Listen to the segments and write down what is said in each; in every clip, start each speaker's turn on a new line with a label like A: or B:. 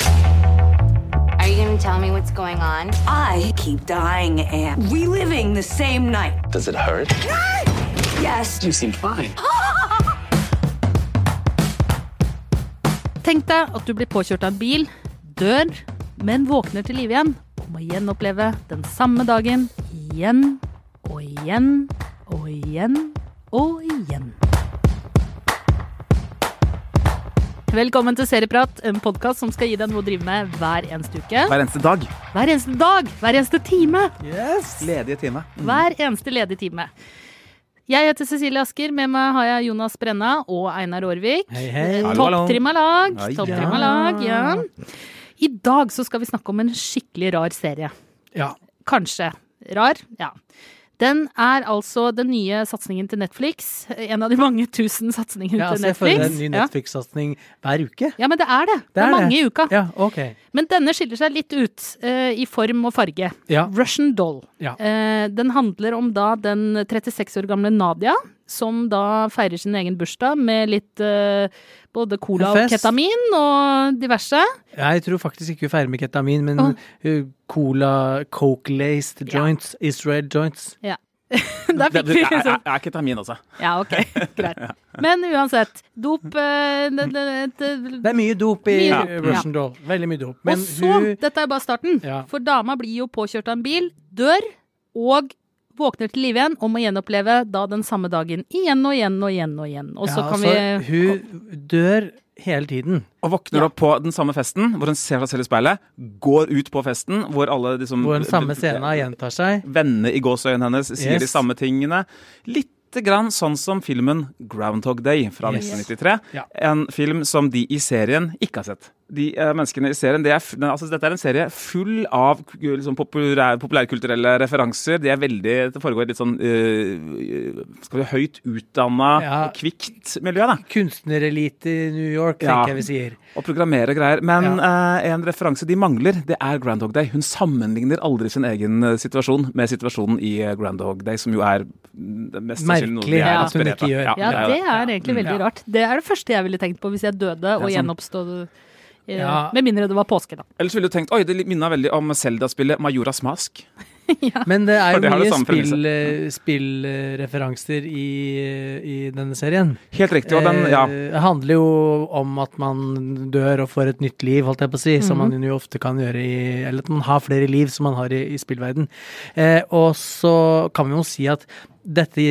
A: Are you gonna tell me what's going on?
B: I keep dying and reliving the same night.
C: Does it hurt?
B: Yes.
C: You seem fine.
D: Tenk deg at du blir påkjørt av en bil, dør, men våkner til live igjen og må gjenoppleve den samme dagen igjen og igjen og igjen og igjen. Velkommen til Serieprat, en podkast som skal gi deg noe å drive med hver eneste uke.
E: Hver eneste dag.
D: Hver eneste dag, hver eneste time.
E: Yes, Ledige time.
D: Hver eneste ledige time. Jeg heter Cecilie Asker, med meg har jeg Jonas Brenna og Einar Aarvik.
F: Hei, hei.
D: Topptrimma lag. Topptrimma lag, ja. I dag så skal vi snakke om en skikkelig rar serie.
F: Ja.
D: Kanskje rar, ja. Den er altså den nye satsingen til Netflix. En av de mange tusen satsingene
F: ja
D: til
F: altså, jeg føler en ny Netflix-satsing hver uke.
D: Ja, men det er det. Det,
F: Det
D: er,
F: er det.
D: mange i uka.
F: Ja, ok.
D: Men denne skiller seg litt ut uh, i form og farge.
F: Ja.
D: Russian Doll.
F: Ja.
D: Uh, den handler om da den 36 år gamle Nadia, som da feirer sin egen bursdag med litt uh, både cola og ketamin og diverse.
F: Jeg tror faktisk ikke hun feirer med ketamin, men oh. cola, coke-laced
D: Ja.
F: joints, Israel joints.
D: Der fikk vi liksom
E: Jeg er ketamin, altså.
D: Ja, ok, greit. Men uansett. Dop eh, det, det, det,
F: Det er mye dop i
D: Mye
E: dop,
F: Russian Doll. Veldig mye dop. Men
D: Og så,
F: hun
D: dette er bare starten,
F: Ja.
D: for dama blir jo påkjørt av en bil, dør, og våkner til live igjen og må gjenoppleve da den samme dagen igjen og igjen og igjen og igjen. Og så
F: ja,
D: kan
F: altså,
D: vi
F: Hun dør hele tiden.
E: Og våkner opp på den samme festen, hvor hun ser seg selv i speilet, går ut på festen, hvor alle liksom
F: Hvor den samme scenen gjentar seg.
E: Vennene i gåseøynene hennes sier
F: Yes.
E: de samme tingene. Litt grann sånn som filmen Groundhog Day fra
F: Yes.
E: 1993.
F: Ja.
E: En film som de i serien ikke har sett. De uh, menneskene i serien, det er, altså, Dette er en serie full av liksom, populær, populærkulturelle referanser. De er veldig, Det foregår i litt sånn uh, skal vi, høyt utdanna,
F: Ja.
E: kvikt miljø. da.
F: Kunstnerelite i New York,
E: Ja.
F: tenker jeg vi sier.
E: og programmere og greier. Men eh, en referanse de mangler, det er Groundhog Day. Hun sammenligner aldri sin egen situasjon med situasjonen i Groundhog Day, som jo er mest
F: Merkelig
E: er
F: at hun ikke gjør.
D: Ja,
E: det er
D: det er egentlig veldig rart. Det er det første jeg ville tenkt på hvis jeg døde og gjenoppstod. eh,
F: Ja.
D: Med mindre det var påske, da.
E: Ellers ville du tenkt oi, det minna veldig om Zelda-spillet Majoras Mask.
F: Men det er jo
E: det
F: mye spill, eh, spillreferanser i, i denne serien.
E: Helt riktig. Og den, ja.
F: Eh, Det handler jo om at man dør og får et nytt liv, holdt jeg på å si, som
E: Mhm.
F: man jo ofte kan gjøre i Eller at man har flere liv som man har i, i spillverden. Eh, og så kan vi jo si at dette,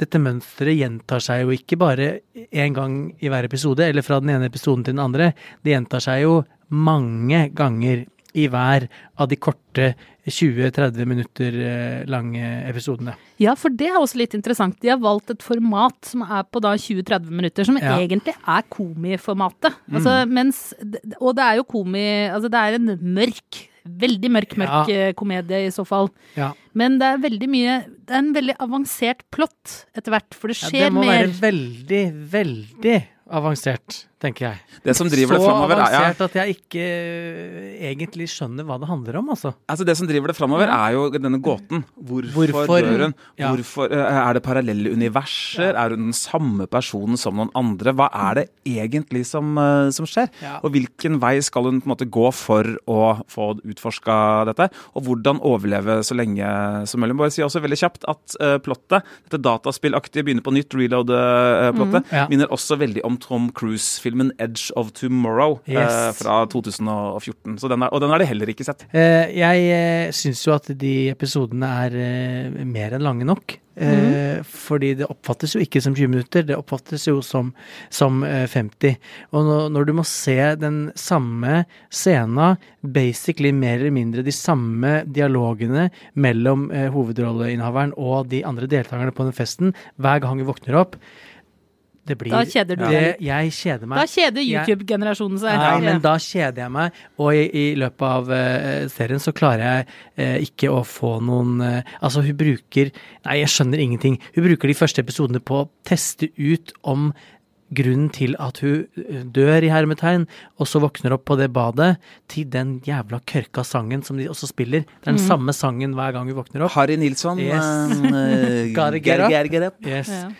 F: dette mønsteret gjentar seg jo ikke bare én gang i hver episode, eller fra den ene episoden til den andre. Det gjentar seg jo mange ganger i hver av de korte 20-30 minutter eh, lange episodene.
D: Ja, for det er også litt interessant. De har valgt et format som er på da 20-30 minutter, som
F: Ja.
D: egentlig er komiformatet. Altså, mens, og det er jo komi Altså, det er en mørk, veldig mørk, mørk
F: Ja.
D: eh, komedie i så fall.
F: Ja.
D: Men det er veldig mye Det er en veldig avansert plott etter hvert, for det skjer mer Ja,
F: det må
D: mer.
F: være veldig, veldig avansert, tenker jeg.
E: Det som driver
F: Så
E: det framover, er ja,
F: avansert at jeg ikke eh, egentlig skjønner hva det handler om, altså.
E: altså det som driver det framover, er jo denne gåten. Hvorfor,
F: Hvorfor-
E: dør hun?
F: ja.
E: Hvorfor, eh, er det parallelle universer? Er hun den samme personen som noen andre? Hva er det egentlig som, eh, som skjer?
F: Ja.
E: Og hvilken vei skal hun på en måte gå for å få utforska dette? Og hvordan overleve så lenge som mulig? Bare si også veldig kjapt at uh, plottet, dette dataspillaktige begynner på nytt, reload-plottet,
F: Ja.
E: minner også veldig om Tom Cruise-filmen 'Edge of Tomorrow' eh,
F: Yes.
E: fra 2014. Så den er, og den har de heller ikke sett.
F: Eh, jeg eh, syns jo at de episodene er eh, mer enn lange nok. Eh, Fordi det oppfattes jo ikke som 20 minutter, det oppfattes jo som, som eh, 50. Og når, når du må se den samme scena, basically mer eller mindre de samme dialogene mellom eh, hovedrolleinnehaveren og de andre deltakerne på den festen, hver gang du våkner opp, Det blir
D: Da kjeder du deg.
F: Jeg kjeder meg.
D: Da kjeder YouTube-generasjonen seg.
F: Nei, men da kjeder jeg meg, og i, i løpet av uh, serien så klarer jeg uh, ikke å få noen uh, Altså, hun bruker Nei, jeg skjønner ingenting. Hun bruker de første episodene på å teste ut om grunnen til at hun eh, dør i hermetegn, og så våkner opp på det badet, til den jævla kørka sangen som de også spiller. Det er den samme sangen hver gang hun våkner opp.
E: Harry Nilsson
F: Yes. up.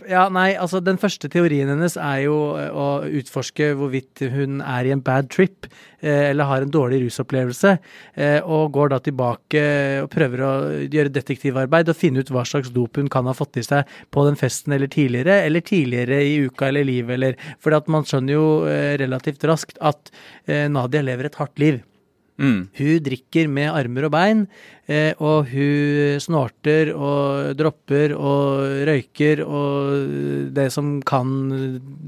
D: Ja.
F: Nei, altså den første teorien hennes er jo eh, å utforske hvorvidt hun er i en bad trip, eh, eller har en dårlig rusopplevelse, eh, og går da tilbake og prøver å gjøre detektivarbeid og finne ut hva slags dop hun kan ha fått i seg på den festen eller tidligere, eller tidligere i uka eller livet, eller For man skjønner jo eh, relativt raskt at eh, Nadia lever et hardt liv.
E: Mm.
F: Hun drikker med armer og bein, og hun snorter og dropper og røyker og det som kan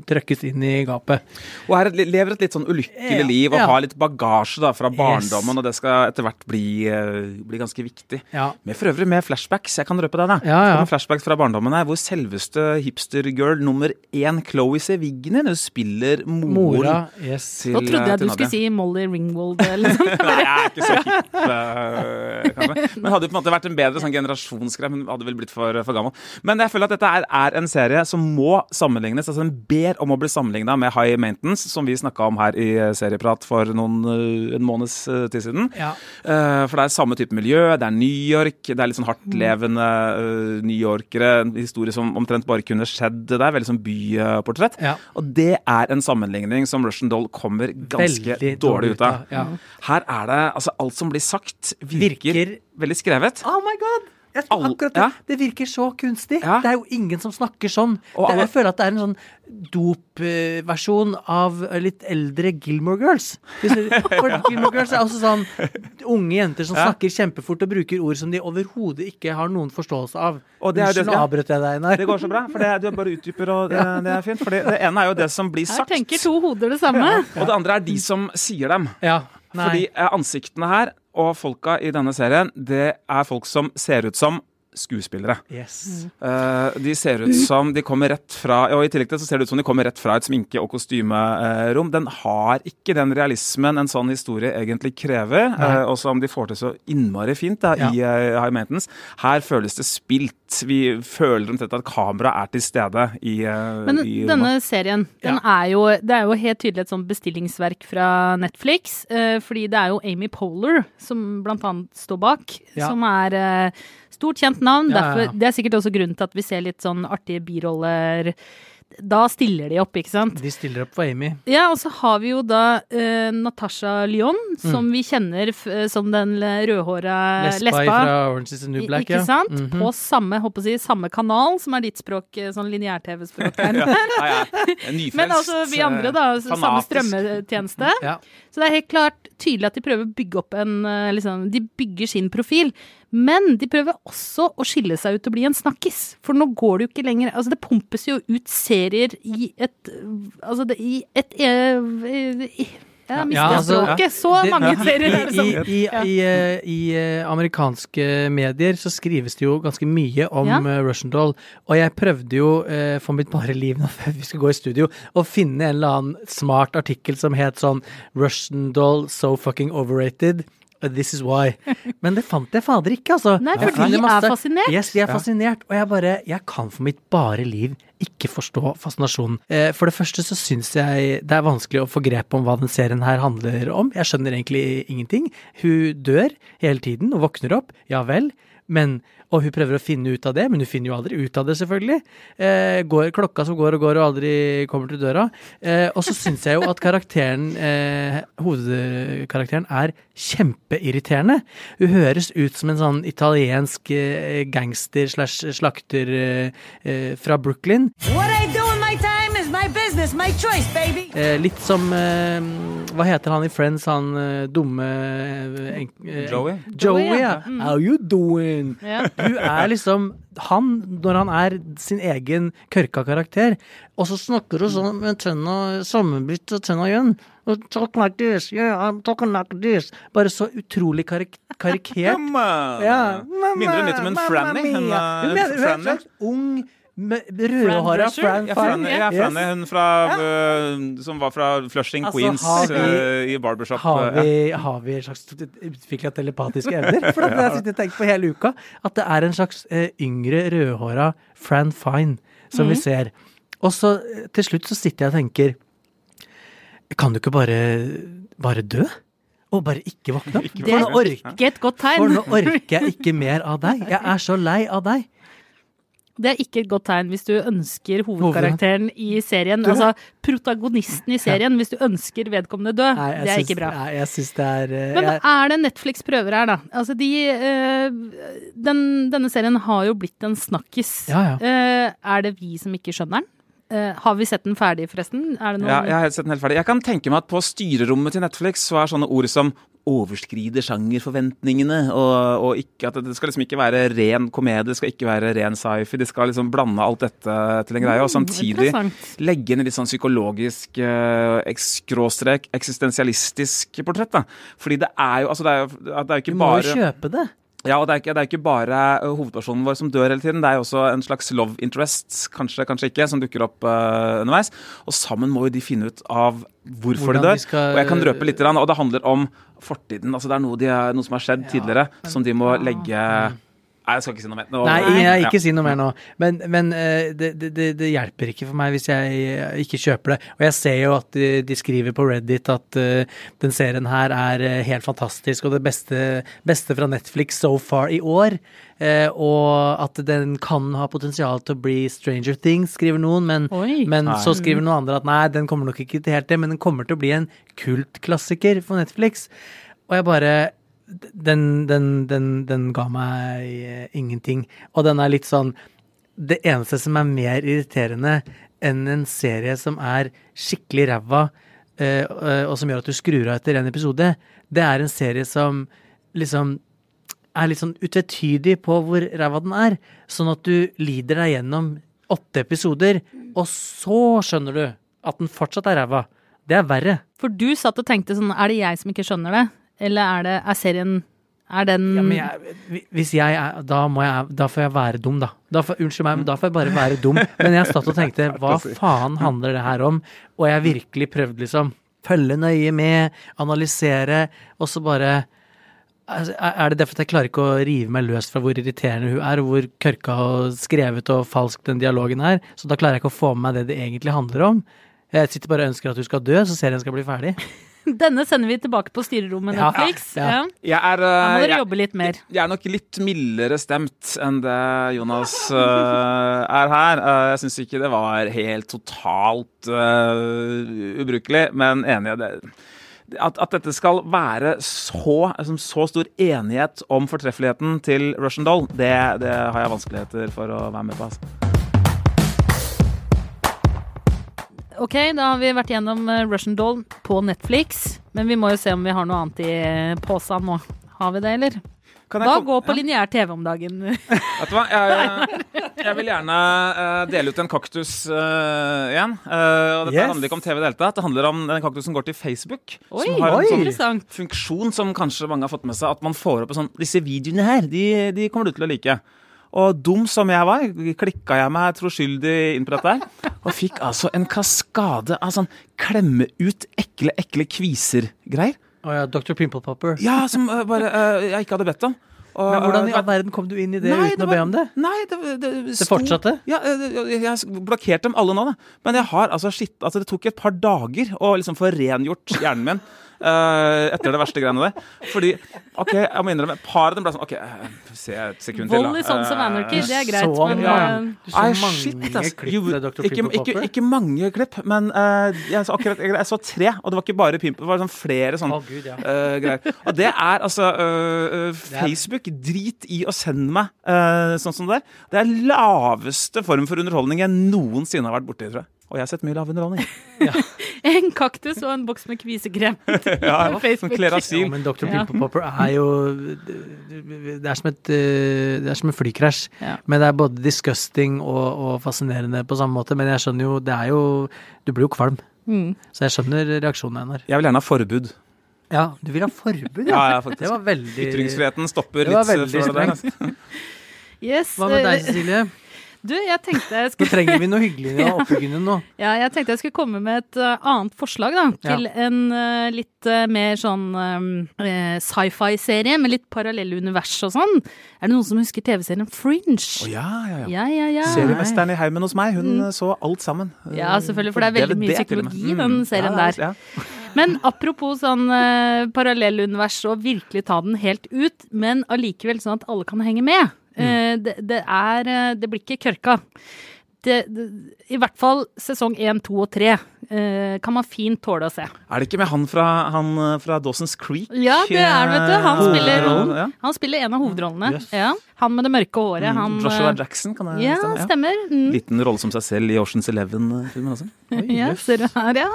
F: trøkkes inn i gapet.
E: Og her lever et litt sånn ulykkelig
F: Ja,
E: liv og
F: ja.
E: har litt bagasje da fra
F: Yes.
E: barndommen, og det skal etter hvert bli, eh, bli ganske viktig.
F: Ja.
E: Med for øvrig med flashbacks. Jeg kan røpe deg da.
F: Ja, ja.
E: Flashbacks fra barndommen her, hvor selveste hipstergirl nummer én, Chloé Sevigny, spiller moren
F: Mora, yes.
E: til
D: Nå trodde
E: eh,
D: jeg
E: til
D: du skulle si Molly Ringwald eller noe sånt.
E: Nei, jeg er ikke så hipp, eh. Men hadde jo på en måte vært en bedre sånn generasjonsgreie. Hun hadde vel blitt for, for gammel. Men jeg føler at dette er, er en serie som må sammenlignes. altså Den ber om å bli sammenligna med High Maintenance, som vi snakka om her i Serieprat for noen, eh, en måneds eh, tid siden.
F: Ja.
E: Uh, for det er samme type miljø. Det er New York. Det er litt sånn hardtlevende uh, newyorkere. En historie som omtrent bare kunne skjedd der. Veldig sånn byportrett.
F: Ja.
E: Og det er en sammenligning som Russian Doll kommer ganske
F: dårlig,
E: dårlig ut av.
F: Ja.
E: Her er det altså Alt som blir sagt, virker,
F: Virker-
E: veldig skrevet.
F: Oh my god! Jeg, akkurat det.
E: ja.
F: det virker så kunstig.
E: Ja.
F: Det er jo ingen som snakker sånn.
E: Og alle-
F: jeg føler at det er en sånn dopversjon av litt eldre Gilmore Girls. For Gilmore Girls er også sånn unge jenter som
E: Ja.
F: snakker kjempefort og bruker ord som de overhodet ikke har noen forståelse av.
E: Og det er
F: Unnskyld, nå avbrøt jeg deg, Einar.
E: Det går så bra, for det, du bare utdyper, og det, det er fint. For det, det ene er jo det som blir
D: Her
E: Jeg
D: tenker to hoder det samme.
E: og det andre er de som sier dem.
F: Ja, nei.
E: Fordi eh, ansiktene her og folka i denne serien, det er folk som ser ut som skuespillere.
F: Yes.
E: Uh, de ser ut som de kommer rett fra Og i tillegg til så ser det ut som de kommer rett fra et sminke- og kostymerom. Den har ikke den realismen en sånn historie egentlig krever, eh, og som de får til så innmari fint da,
F: Ja.
E: i uh, High Maintenance. Her føles det spilt. Vi føler omtrent at kameraet er til stede i, eh,
D: Men
E: i
D: denne serien, den er jo, det er jo helt tydelig et sånn bestillingsverk fra Netflix. Eh, fordi det er jo Amy Poehler som blant annet står bak,
F: Ja.
D: som er eh, stort kjent navn.
F: Ja, ja,
D: Derfor,
F: ja.
D: det er sikkert også grunnen til at vi ser litt sånn artige biroller. Da stiller de opp, ikke sant?
F: De stiller opp for Amy.
D: Ja, og så har vi jo da uh, Natasha Lyon, som vi kjenner f eh, som den rødhåra
F: Lesba,
D: lesba.
F: fra Orange is the New Black.
D: ikke
F: ja.
D: sant?
F: Mhm.
D: På samme, håper jeg, samme kanal, som er ditt språk, eh, sånn lineær-TV-språk ja,
E: Ja, ja. Nyfrelst,
D: Men altså vi andre, da.
E: Fanatisk.
D: Samme strømmetjeneste.
F: Ja.
D: Så det er helt klart tydelig at de prøver å bygge opp en eh, liksom, De bygger sin profil. Men de prøver også å skille seg ut og bli en snakkis. For nå går det jo ikke lenger Altså, det pumpes jo ut serier i et Altså, det, i et i, i, Jeg mistet
F: Ja, altså,
D: språket. Så
F: Det-
D: mange serier er det
F: I, i, i, eh, i eh, amerikanske medier så skrives det jo ganske mye om
D: Ja.
F: eh, Russian Doll. Og jeg prøvde jo eh, for mitt bare liv nå før vi skulle gå i studio å finne en eller annen smart artikkel som het sånn Russian Doll so fucking overrated. Uh, This is why. Men det fant jeg fader ikke, altså.
D: Nei, for de er fascinert.
F: Yes, de er fascinert. Og jeg bare Jeg kan for mitt bare liv ikke forstå fascinasjonen. Eh, For det første så syns jeg det er vanskelig å få grep om hva den serien her handler om. Jeg skjønner egentlig ingenting. Hun dør hele tiden og våkner opp, ja vel. Men, og hun prøver å finne ut av det, men hun finner jo aldri ut av det, selvfølgelig. Eh, går, klokka som går og går og aldri kommer til døra. Eh, og så syns jeg jo at karakteren, eh, hovedkarakteren, er kjempeirriterende. Hun høres ut som en sånn italiensk eh, gangster slash slakter eh, eh, fra Brooklyn.
B: What I do in choice, baby.
F: Eh, litt som eh, Hva heter han i Friends, han eh, dumme eh, en- eh,
E: Joey?
F: Joey,
D: Joey,
F: ja.
D: Mm.
F: How you doing?
D: Yeah.
F: Du er liksom han når han er sin egen kørka karakter. Og så snakker du sånn med tønna sammenbitt og tønna igjen. Og Talk like this, yeah, I'm talking like this. Bare så utrolig karik karikert. Ja.
E: Minner hun litt om en Franny?
F: Hun hun er en ung Rødhåra Fran
E: Fine. Franny, er
F: Yes.
E: Hun fra, øh, som var fra Flushing
F: Altså,
E: Queens
F: har vi-
E: uh, i Barbershop.
F: Har
E: vi,
F: vi, har vi en slags utvikla telepatiske evner? For det har jeg tenkt på hele uka. At det er en slags uh, yngre, rødhåra Fran Fine som vi ser. Og så eh, til slutt så sitter jeg og tenker Kan du ikke bare, bare dø? Og bare ikke våkne opp? For er
D: Ikke et godt
F: for nå orker jeg ikke mer av deg. Jeg er så lei av deg.
D: Det er ikke et godt tegn hvis du ønsker hovedkarakteren i serien, altså protagonisten i serien, hvis du ønsker vedkommende død.
F: Nei,
D: Det er
F: syns-
D: ikke bra.
F: Nei, jeg syns det er Uh,
D: Men hva
F: jeg,
D: er det Netflix prøver her, da? Altså, de uh, den, Denne serien har jo blitt en snakkis.
F: Ja, ja.
D: Uh, er det vi som ikke skjønner den? Uh, har vi sett den ferdig, forresten? Er
E: Ja, jeg har sett den helt ferdig. Jeg kan tenke meg at på styrerommet til Netflix så er sånne ord som overskrider sjangerforventningene, og, og ikke, det skal liksom ikke være ren komedie, det skal ikke være ren sci-fi. De skal liksom blande alt dette til en greie, og samtidig legge inn et litt sånn psykologisk, eh, skråstrek, eksistensialistisk portrett. da. Fordi det er jo, altså det er det er jo
F: Du må jo kjøpe det.
E: Ja, og det er, ikke, det er ikke bare hovedpersonen vår som dør hele tiden. Det er jo også en slags love interest, kanskje, kanskje ikke, som dukker opp uh, underveis. Og sammen må jo de finne ut av hvorfor
F: Hvordan
E: de dør.
F: de skal-
E: Og jeg kan røpe litt, og det handler om fortiden. Altså Det er noe, de, er- noe som har skjedd tidligere, som de må legge Nei, jeg skal ikke si noe mer. Nå-
F: Nei, jeg, ikke
E: Ja.
F: si noe mer nå. Men, men eh, det, det, det, hjelper ikke for meg hvis jeg eh, ikke kjøper det. Og jeg ser jo at de, de skriver på Reddit at eh, den serien her er helt fantastisk og det beste, beste fra Netflix so far i år. Eh, og at den kan ha potensial til å bli Stranger Things, skriver noen. Men, men så skriver noen andre at nei, den kommer nok ikke til helt det, men den kommer til å bli en kultklassiker for Netflix. Og jeg bare den, den, den, den ga meg eh, ingenting. Og den er litt sånn Det eneste som er mer irriterende enn en serie som er skikkelig ræva, eh, eh, og som gjør at du skrur av etter en episode, det er en serie som liksom er litt sånn utvetydig på hvor ræva den er. Sånn at du lider deg gjennom åtte episoder, og så skjønner du at den fortsatt er ræva. Det er verre.
D: For du satt og tenkte sånn, er det jeg som ikke skjønner det? Eller er det, er serien, er den
F: Ja, men jeg, hvis jeg er Da må jeg Da får jeg være dum, da. da får, unnskyld meg, men da får jeg bare være dum. Men jeg satt og tenkte hva faen handler det her om? Og jeg virkelig prøvde liksom følge nøye med, analysere, og så bare altså, Er det derfor at jeg klarer ikke å rive meg løs fra hvor irriterende hun er, og hvor kørka og skrevet og falsk den dialogen er? Så da klarer jeg ikke å få med meg det det egentlig handler om. Jeg sitter bare og ønsker at hun skal dø, så serien skal bli ferdig.
D: Denne sender vi tilbake på styrerommet
F: Ja,
D: Netflix.
F: ja.
D: Ja.
E: Jeg er, uh,
D: Da må dere
E: jeg-
D: jobbe litt mer.
E: Jeg er nok litt mildere stemt enn det Jonas uh, er her. Uh, jeg syns ikke det var helt totalt ubrukelig, men enig i det. At, at dette skal være så, altså, så stor enighet om fortreffeligheten til Russian Doll, det, det har jeg vanskeligheter for å være med på. Altså.
D: Ok, da har vi vært gjennom eh, Russian Doll på Netflix. Men vi må jo se om vi har noe annet i eh, posen nå. Har vi det, eller?
E: Kan jeg
D: Hva
E: kom-
D: går på
E: Ja.
D: lineær TV om dagen?
E: Vet du hva, jeg, jeg vil gjerne uh, dele ut en kaktus uh, igjen. Uh, og dette
F: Yes.
E: handler ikke om TV i det hele tatt. Det handler om den kaktusen som går til Facebook.
D: Oi,
E: som har
F: oi.
E: en sånn funksjon som kanskje mange har fått med seg, at man får opp en sånn Disse videoene her, de, de kommer du til å like. Og dum som jeg var, klikka jeg meg troskyldig inn på dette her. Og fikk altså en kaskade av sånn klemme ut ekle, ekle kviser-greier.
F: Å ja, Dr. Pimple Popper.
E: Ja, som uh, bare uh, jeg ikke hadde bedt om. Og,
F: Men hvordan i all verden kom du inn i det
E: Nei,
F: uten å
E: var-
F: be om det?
E: Nei, det, det,
F: Det fortsatte?
E: Ja, jeg, jeg blokkerte dem alle nå, da. Men jeg har altså shit, altså det tok et par dager å liksom få rengjort hjernen min. Eh, etter det verste greiene der. Fordi, OK, jeg må innrømme, et par av dem ble sånn OK, eh, se et sekund til, da.
D: Vold i Sons of Anarchy, det er
E: Eh,
D: greit,
F: så
D: men
F: ja.
D: eh,
F: så
E: Ai,
F: mange
E: shit, ass. Jo, ikke, ikke, ikke mange klipp, men uh, jeg, så akkurat, jeg, jeg så tre, og det var ikke bare pimp, det var sånn flere sånne
F: oh, Gud, ja.
E: eh, greier. Og det er altså eh, eh, Facebook. Drit i å sende meg eh, sånn som det der. Det er laveste form for underholdning jeg noensinne har vært borti, tror jeg. Og jeg har sett mye lav underholdning.
D: En kaktus og en boks med kvisekrem.
E: Ja,
D: På Facebook.
F: Ja, men Dr.
D: Ja.
F: Pimple Popper er jo Det er som et, eh, det er som en flykrasj.
D: Ja.
F: Men det er både disgusting og, og fascinerende på samme måte. Men jeg skjønner jo Det er jo Du blir jo kvalm.
D: Mm.
F: Så jeg skjønner reaksjonen, Einar.
E: Jeg vil gjerne ha forbud.
F: Ja, du vil ha forbud,
E: Ja,
F: ja.
E: ja, faktisk.
F: Det var veldig
E: Ytringsfriheten stopper
F: Det var
E: litt
F: veldig
E: før det der. altså.
D: Yes.
F: Hva med deg,
D: eh,
F: Cecilie?
D: Du, jeg tenkte jeg
F: Nå
D: skulle,
F: trenger vi noe hyggelig i oppbyggingen nå.
D: ja, jeg tenkte jeg skulle komme med et uh, annet forslag, da. Til en uh, litt uh, mer sånn sci-fi-serie med litt parallelle univers og sånn. Er det noen som husker TV-serien Fringe?
E: Å ja, ja, ja.
D: Ja, ja, ja.
E: Seriemesteren i heimen hos meg, hun mm. så alt sammen.
D: Ja, selvfølgelig, for det er veldig mye
E: og
D: psykologi i den serien
E: ja,
D: der.
E: Ja.
D: Men apropos sånn eh, parallellunivers og virkelig ta den helt ut, men allikevel sånn at alle kan henge med. Eh, det, det er eh, Det blir ikke kørka. Det, det, I hvert fall sesong én, to og tre eh, kan man fint tåle å se.
E: Er det ikke med han fra, han fra Dawson's Creek?
D: Ja, det er det, vet du. Han spiller,
E: han,
D: han spiller en av hovedrollene.
F: Yes.
D: Ja. Han med det mørke håret. Han,
E: Mm, Joshua
D: eh,
E: Jackson, kan det
D: Ja,
E: stemme?
D: stemmer. Mm.
E: Liten rolle som seg selv i Oceans Eleven-filmen også.
D: Ja,
F: jøss.
D: ser du her, ja.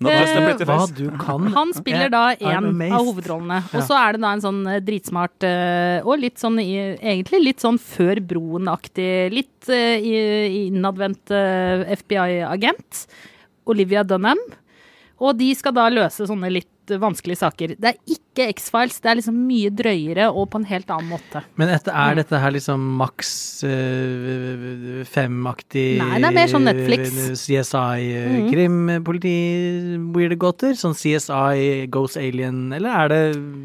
E: Nå,
D: Eh,
E: pretty
F: Hva du kan.
D: Han spiller da
F: er
D: en av hovedrollene. Og så er det da en sånn eh, dritsmart eh, og litt sånn i- egentlig litt sånn Før broen-aktig, litt eh, innadvendt eh, FBI-agent. Olivia Dunham. Og de skal da løse sånne litt eh, vanskelige saker. Det er ikke X-Files, det er liksom mye drøyere og på en helt annen måte.
F: Men etter, er dette her liksom maks øh, fem-aktig
D: Nei, det er mer sånn Netflix.
F: eh, CSI, eh, krim, politi, weirde gåter? Sånn CSI, Ghost Alien, eller er det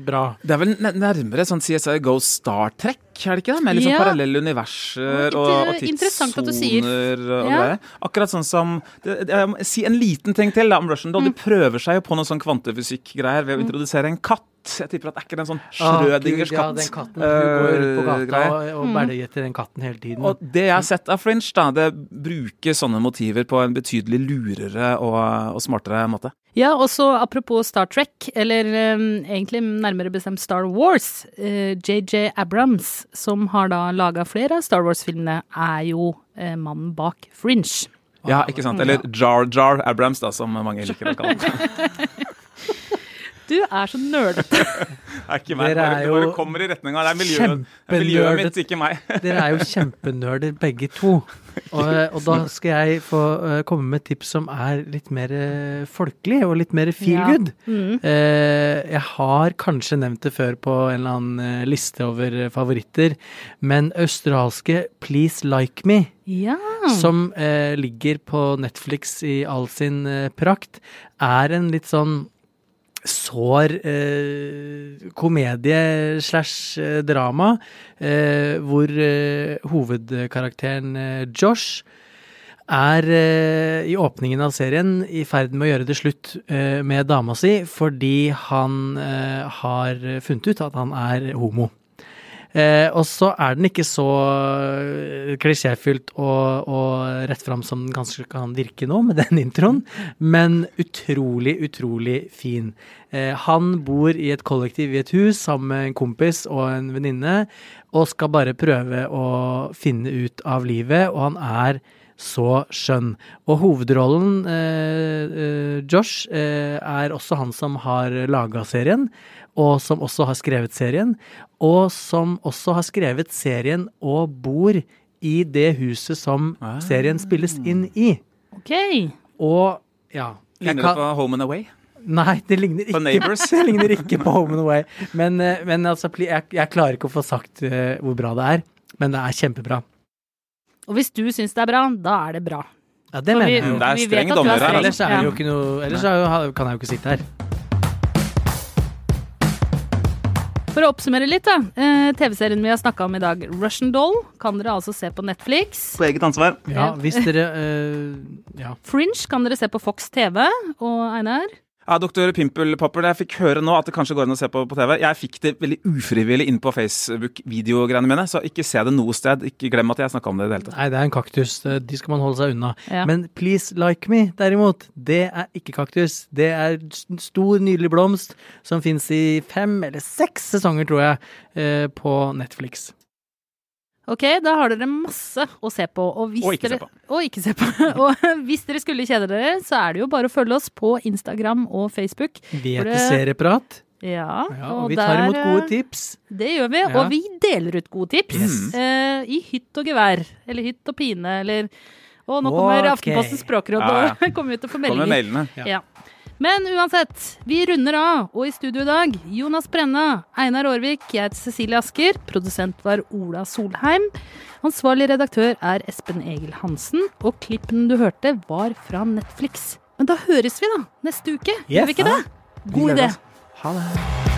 F: bra?
E: Det er vel nærmere sånn CSI, Ghost Star Trek, er det ikke det? Med sånn
D: Ja.
E: parallelle universer og, og
D: eh,
E: tidssoner og
D: Ja.
E: greier. Akkurat sånn som Jeg må si en liten ting til da, om Russian Doll.
D: Mm.
E: De prøver seg jo på noen sånn kvantefysikk-greier ved å introdusere en katt. Jeg tipper at det er ikke en sånn
F: Ah,
E: Schrødingers
F: katt. ja, den katten. Du går rundt på
E: eh,
F: gata
E: greier.
F: og, og etter den katten hele tiden.
E: Og det jeg har sett av Fringe, da, det bruker sånne motiver på en betydelig lurere og, og smartere måte.
D: Ja, og så apropos Star Trek, eller um, egentlig nærmere bestemt Star Wars. eh, JJ Abrams, som har da laga flere av Star Wars-filmene, er jo uh, mannen bak Fringe.
E: Ja, ikke sant? Eller Jar Jar Abrams, da, som mange liker å kalle han.
D: Du er så nerdete.
E: Det er ikke meg.
F: Dere
E: Det
F: er
E: bare, det kommer i retninga. Det er miljøet, det miljøet mitt, ikke meg.
F: Dere er jo kjempenerder begge to. Og, og da skal jeg få eh, komme med et tips som er litt mer eh, folkelig og litt mer feel
D: Ja.
F: good.
D: Mm.
F: Eh, jeg har kanskje nevnt det før på en eller annen eh, liste over eh, favoritter, men australske Please Like Me,
D: Ja.
F: som eh, ligger på Netflix i all sin eh, prakt, er en litt sånn sår eh, komedie slash eh, drama, eh, hvor eh, hovedkarakteren eh, Josh er eh, i åpningen av serien i ferd med å gjøre det slutt med dama si fordi han har funnet ut at han er homo. Eh, og så er den ikke så eh, klisjéfylt og, og rett fram som den kanskje kan virke nå, med den introen, men utrolig, utrolig fin. Eh, han bor i et kollektiv i et hus sammen med en kompis og en venninne, og skal bare prøve å finne ut av livet, og han er så skjønn. Og hovedrollen, eh, eh, Josh, eh, er også han som har laga serien, og som også har skrevet serien, og som også har skrevet serien og bor i det huset som
E: Ah.
F: serien spilles inn i.
D: Ok.
F: Og ja
E: Ligner
F: kan...
E: det på Home and Away?
F: Nei, det ligner
E: På
F: ikke
E: Neighbours?
F: Det ligner ikke på Home and Away. Men, eh, men altså, jeg, jeg klarer ikke å få sagt eh, hvor bra det er. Men det er kjempebra.
D: Og hvis du syns det er bra, da er det bra.
F: Ja, det
D: For
F: mener
D: vi-
F: jeg jo.
E: Det er streng
D: er
E: dommer her.
F: Ellers er jo ikke noe Ellers er jo, kan jeg jo ikke sitte her.
D: For å oppsummere litt, da. Eh, TV-serien vi har snakka om i dag, Russian Doll, kan dere altså se på Netflix.
E: På eget ansvar.
F: Ja, hvis dere eh, Ja.
D: Fringe kan dere se på Fox TV. Og Einar?
E: Ja, Doktor Pimpelpapper, jeg fikk høre nå at det kanskje går an å se på på TV. Jeg fikk det veldig ufrivillig inn på Facebook-videogreiene mine, så ikke se det noe sted. Ikke glem at jeg snakka om det i det hele tatt.
F: Nei, det er en kaktus. De skal man holde seg unna.
D: Ja.
F: Men Please Like Me, derimot, det er ikke kaktus. Det er stor, nydelig blomst som fins i fem eller seks sesonger, tror jeg, eh, på Netflix.
D: Ok, da har dere masse å se på. Og, hvis
E: Og ikke se på.
D: Og ikke se på. og hvis dere skulle kjede dere, så er det jo bare å følge oss på Instagram og Facebook.
F: Vi
D: For
F: heter
D: det-
F: Serieprat,
D: Ja,
F: ja, og vi tar imot gode
D: eh,
F: tips.
D: Det gjør vi,
F: Ja.
D: og vi deler ut gode tips.
F: Yes.
D: Eh, I hytt og gevær. Eller hytt og pine, eller Å, nå kommer
F: Ok.
D: Aftenpostens språkråd
E: Ja,
D: og kommer ut og får meldinger.
E: mailene.
F: Ja.
D: Ja. Men uansett, vi runder av, og i studio i dag Jonas Brenna, Einar Aarvik, jeg heter Cecilie Asker, produsent var Ola Solheim. Ansvarlig redaktør er Espen Egil Hansen, og klippen du hørte var fra Netflix. Men da høres vi, da, neste uke.
F: Yes.
D: Gjør vi ikke det? God idé.
F: Ha det.